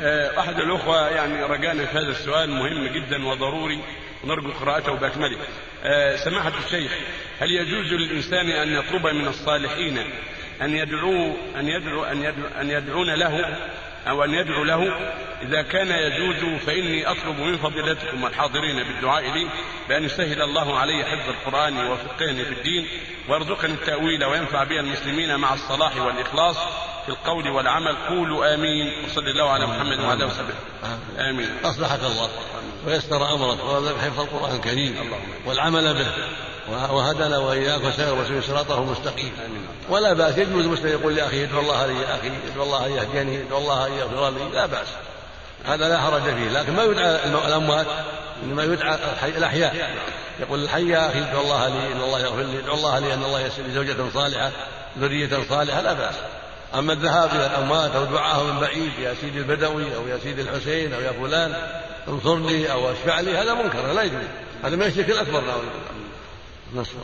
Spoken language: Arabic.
آه، أحد الأخوة يعني رجانا في هذا السؤال مهم جدا وضروري ونرجو قراءته بأكمله. آه، سماحة الشيخ هل يجوز للإنسان أن يطلب من الصالحين أن يدعوا أن يدعو أن يدعو أن يدعون له أو أن يدعو له إذا كان يجوز فإني أطلب من فضيلتكم والحاضرين بالدعاء لي بأن يسهل الله علي حفظ القرآن وفقهني في الدين ويرزقني التأويل وينفع بي المسلمين مع الصلاح والإخلاص في القول والعمل قولوا آمين وصلى الله على محمد وعلى آله وصحبه. آمين. أصلحك الله ويسر أمرك ورزقك حفظ القرآن الكريم والعمل به وهدنا وإياك وسير وسير صراطه المستقيم. ولا بأس يجوز المسلم يقول لأخيه ادعو الله لي يا أخي ادعو الله أن يهديني ادعو الله أن يغفر لي. لا بأس. هذا لا حرج فيه. لكن ما يدعى الأموات إنما يدعى الأحياء. يقول الحي يا أخي ادعو الله لي إن الله يغفر لي ادعو الله لي أن الله يسر لي زوجة صالحة ذرية صالحة. لا بأس. أما الذهاب إلى الأموات أو دعاءهم من بعيد يا سيدي البدوي أو يا سيدي الحسين أو يا فلان انصرني أو أشفع لي هذا منكر لا يجوز هذا من الشرك الأكبر نسأل